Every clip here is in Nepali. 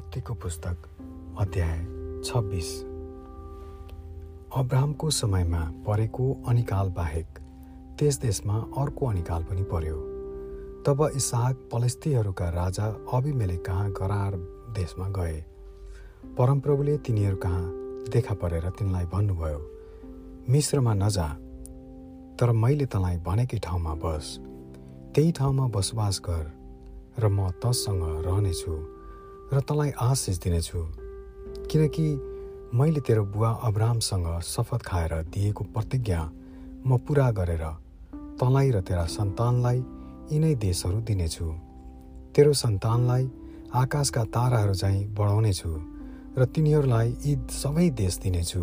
उत्पत्तिको पुस्तक अध्याय छब्बिस। अब्राहमको समयमा परेको अनिकाल बाहेक त्यस देशमा अर्को अनिकाल पनि पर्यो। तब इसाहक पलस्तीहरूका राजा अभिमेले कहाँ गरार देशमा गए। परमप्रभुले तिनीहरू कहाँ देखा परेर तिनलाई भन्नुभयो मिश्रमा नजा तर मैले तँलाई भनेकै ठाउँमा बस। त्यही ठाउँमा बसोबास गर र म तसँग रहनेछु। र तँलाई आशिष दिनेछु। किनकि मैले तेरो बुवा अब्राहमसँग शपथ खाएर दिएको प्रतिज्ञा म पुरा गरेर तँलाई र तेरा सन्तानलाई यिनै देशहरू दिनेछु। तेरो सन्तानलाई आकाशका ताराहरू चाहिँ बढाउनेछु र तिनीहरूलाई यी सबै देश दिनेछु।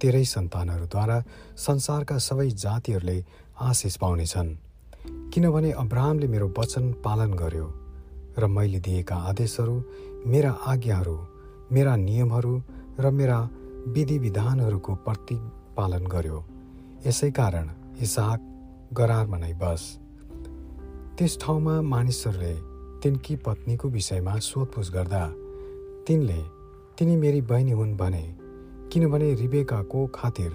तेरै सन्तानहरूद्वारा संसारका सबै जातिहरूले आशिष पाउनेछन्। किनभने अब्राहमले मेरो वचन पालन गर्यो र मैले दिएका आदेशहरू मेरा आज्ञाहरू मेरा नियमहरू र मेरा विधि विधानहरूको प्रतिपालन गर्यो। यसै कारण इसाक गरारमा नै बस। त्यस ठाउँमा मानिसहरूले तिनकी पत्नीको विषयमा सोधपुछ गर्दा तिनले तिनी मेरी बहिनी हुन् भने किनभने रिबेकाको खातिर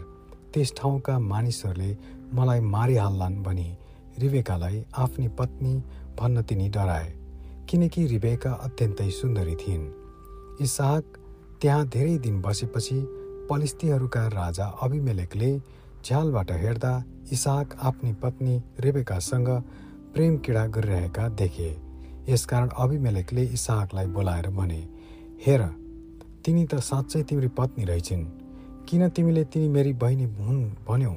त्यस ठाउँका मानिसहरूले मलाई मारिहाल्लान् भनी रिबेकालाई आफ्नी पत्नी भन्न तिनी डराए। किनकि रिबेका अत्यन्तै सुन्दरी थिइन्। इसाक त्यहाँ धेरै दिन बसेपछि पलिस्तीहरूका राजा अभिमेलेकले झ्यालबाट हेर्दा इसाक आफ्नी पत्नी रेबेकासँग प्रेम किडा गरिरहेका देखे। यसकारण अभिमेलेकले इसाकलाई बोलाएर भने हेर तिनी त साँच्चै तिम्री पत्नी रहेछन्। किन तिमीले तिनी मेरी बहिनी हुन् भन्यौ?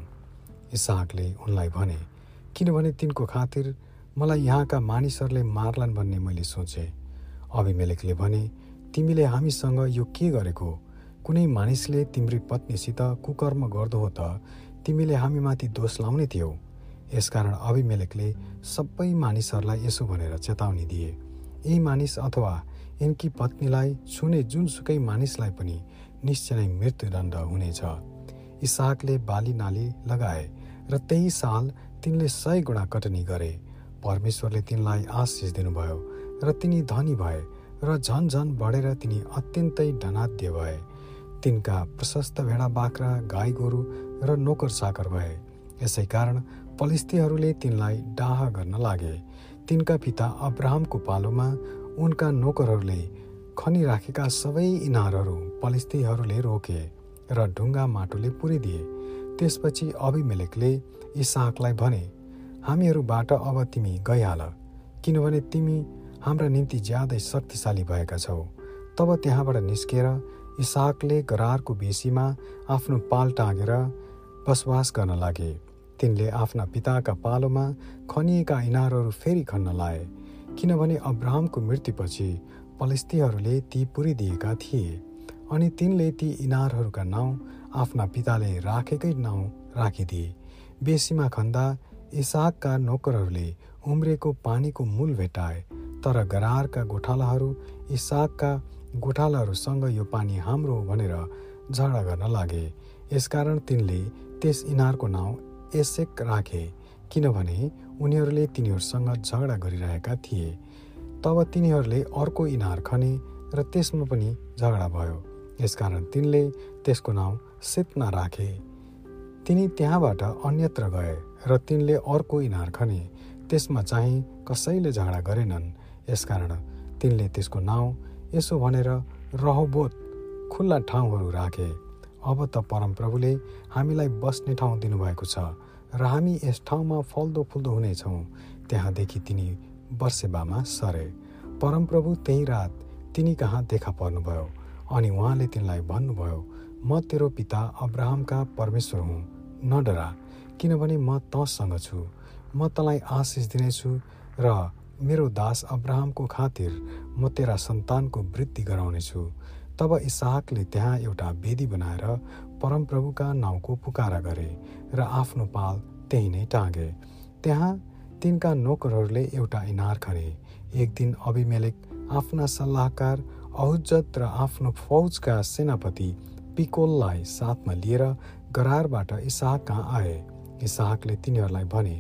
इसाकले उनलाई भने किनभने तिनको खातिर मलाई यहाँका मानिसहरूले मार्लान् भन्ने मैले सोचेँ। अभिमेलेकले भने तिमीले हामीसँग यो के गरेको? कुनै मानिसले तिम्री पत्नीसित कुकर्म गर्दो हो त तिमीले हामीमाथि दोष लाउने थियौ। यसकारण अभिमेलेकले सबै मानिसहरूलाई यसो भनेर चेतावनी दिए। यी मानिस अथवा यिनकी पत्नीलाई छुने जुनसुकै मानिसलाई पनि निश्चय नै मृत्युदण्ड हुनेछ। इसाकले बाली नाली लगाए र त्यही साल तिनले सय गुणा कटनी गरे। परमेश्वरले तिनलाई आशिष दिनुभयो र तिनी धनी भए र झन झन बढेर तिनी अत्यन्तै धनाद्य भए। तिनका प्रशस्त भेडा बाख्रा गाई गोरु र नोकर चाकर भए। यसै कारण पलिस्तीहरूले तिनलाई डाह गर्न लागे। तिनका पिता अब्राहमको पालोमा उनका नोकरहरूले खनिराखेका सबै इनारहरू पलिस्तीहरूले रोके र ढुङ्गा माटोले पुरिदिए। त्यसपछि अभिमेलेकले इसाकलाई भने हामीहरूबाट अब तिमी गइहाल किनभने तिमी हाम्रा निम्ति ज्यादै शक्तिशाली भएका छौ। तब त्यहाँबाट निस्केर इसाकले गरारको बेसीमा आफ्नो पाल टाँगेर बसोबास गर्न लागे। तिनले आफ्ना पिताका पालोमा खनिएका इनारहरू फेरि खन्न लाए किनभने अब्राहमको मृत्युपछि पलिस्तीहरूले ती पुरिदिएका थिए अनि तिनले ती इनारहरूका नाउँ आफ्ना पिताले राखेकै नाउँ राखिदिए। बेसीमा खन्दा इसाकका नोकरहरूले उम्रेको पानीको मूल भेटाए तर गरारका गोठालाहरू इसाकका गोठालाहरूसँग यो पानी हाम्रो भनेर झगडा गर्न लागे। यसकारण तिनले त्यस इनारको नाउँ एसेक राखे किनभने उनीहरूले तिनीहरूसँग झगडा गरिरहेका थिए। तब तिनीहरूले अर्को इनार खने र त्यसमा पनि झगडा भयो। यसकारण तिनले त्यसको नाउँ सिप्ना राखे। तिनी त्यहाँबाट अन्यत्र गए र तिनले अर्को इनार खने। त्यसमा चाहिँ कसैले झगडा गरेनन्। यसकारण तिनले त्यसको नाउँ यसो भनेर रहोबोत खुल्ला ठाउँहरू राखे। अब त परमप्रभुले हामीलाई बस्ने ठाउँ दिनुभएको छ र हामी यस ठाउँमा फल्दो फुल्दो हुनेछौँ। त्यहाँदेखि तिनी वर्षेबामा सरे। परमप्रभु त्यही रात तिनी कहाँ देखा पर्नुभयो? अनि उहाँले तिनलाई भन्नुभयो म तेरो पिता अब्राहमका परमेश्वर हुँ। न डरा किनभने म तँसँग छु। म तँलाई आशिष दिनेछु र मेरो दास अब्राहमको खातिर म तेरा सन्तानको वृद्धि गराउनेछु। तब इसाहकले त्यहाँ एउटा वेदी बनाएर परमप्रभुका नाउँको पुकारा गरे र आफ्नो पाल त्यही नै टाँगे। त्यहाँ तिनका नोकरहरूले एउटा इनार खने। एक दिन अभिमेलेक आफ्ना सल्लाहकार अहुज्जत र आफ्नो फौजका सेनापति पिकोललाई साथमा लिएर गरारबाट इसाहक कहाँ आए? इसाहकले तिनीहरूलाई भने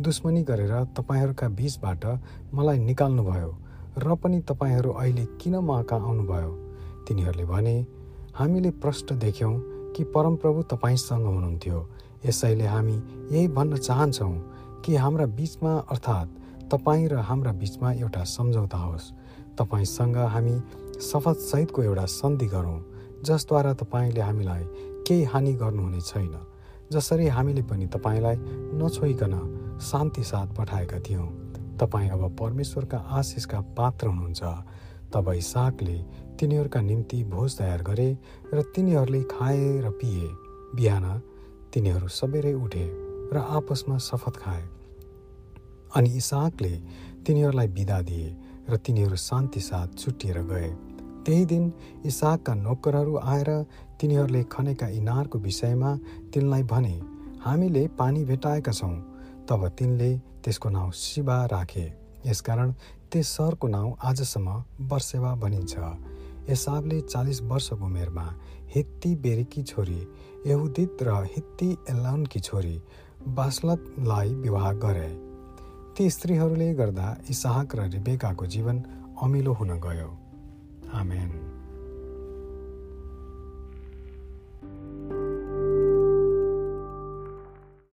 दुश्मनी गरेर तपाईँहरूका बीचबाट मलाई निकाल्नुभयो र पनि तपाईँहरू अहिले किन मका आउनुभयो? तिनीहरूले भने हामीले प्रष्ट देख्यौँ कि परमप्रभु तपाईँसँग हुनुहुन्थ्यो। यसैले हामी यही भन्न चाहन्छौँ कि हाम्रा बिचमा अर्थात् तपाईँ र हाम्रा बिचमा एउटा सम्झौता होस्। तपाईँसँग हामी शपथसहितको एउटा सन्धि गरौँ जसद्वारा तपाईँले हामीलाई केही हानि गर्नुहुने छैन जसरी हामीले पनि तपाईँलाई नछोइकन शान्ति साथ पठाएका थियौँ। तपाईँ अब परमेश्वरका आशिषका पात्र हुनुहुन्छ। तब इसाकले तिनीहरूका निम्ति भोज तयार गरे र तिनीहरूले खाए र पिए। बिहान तिनीहरू सबेरै उठे र आपसमा शपथ खाए। अनि इसाकले तिनीहरूलाई बिदा दिए र तिनीहरू शान्ति साथ छुट्टिएर गए। त्यही दिन इसाकका नोकरहरू आएर तिनीहरूले खनेका इनारको विषयमा तिनलाई भने हामीले पानी भेटाएका छौँ। तब तिनले त्यसको नाउँ शिवा राखे। यसकारण त्यस सहरको नाउँ आजसम्म वर्सेवा भनिन्छ। एसाबले चालिस वर्षको उमेरमा हित्ती बेरीकी छोरी यहुदित र हित्ती एलाउनकी छोरी बासलतलाई विवाह गरे। ती स्त्रीहरूले गर्दा इसाहक र रिबेकाको जीवन अमिलो हुन गयो। Amen.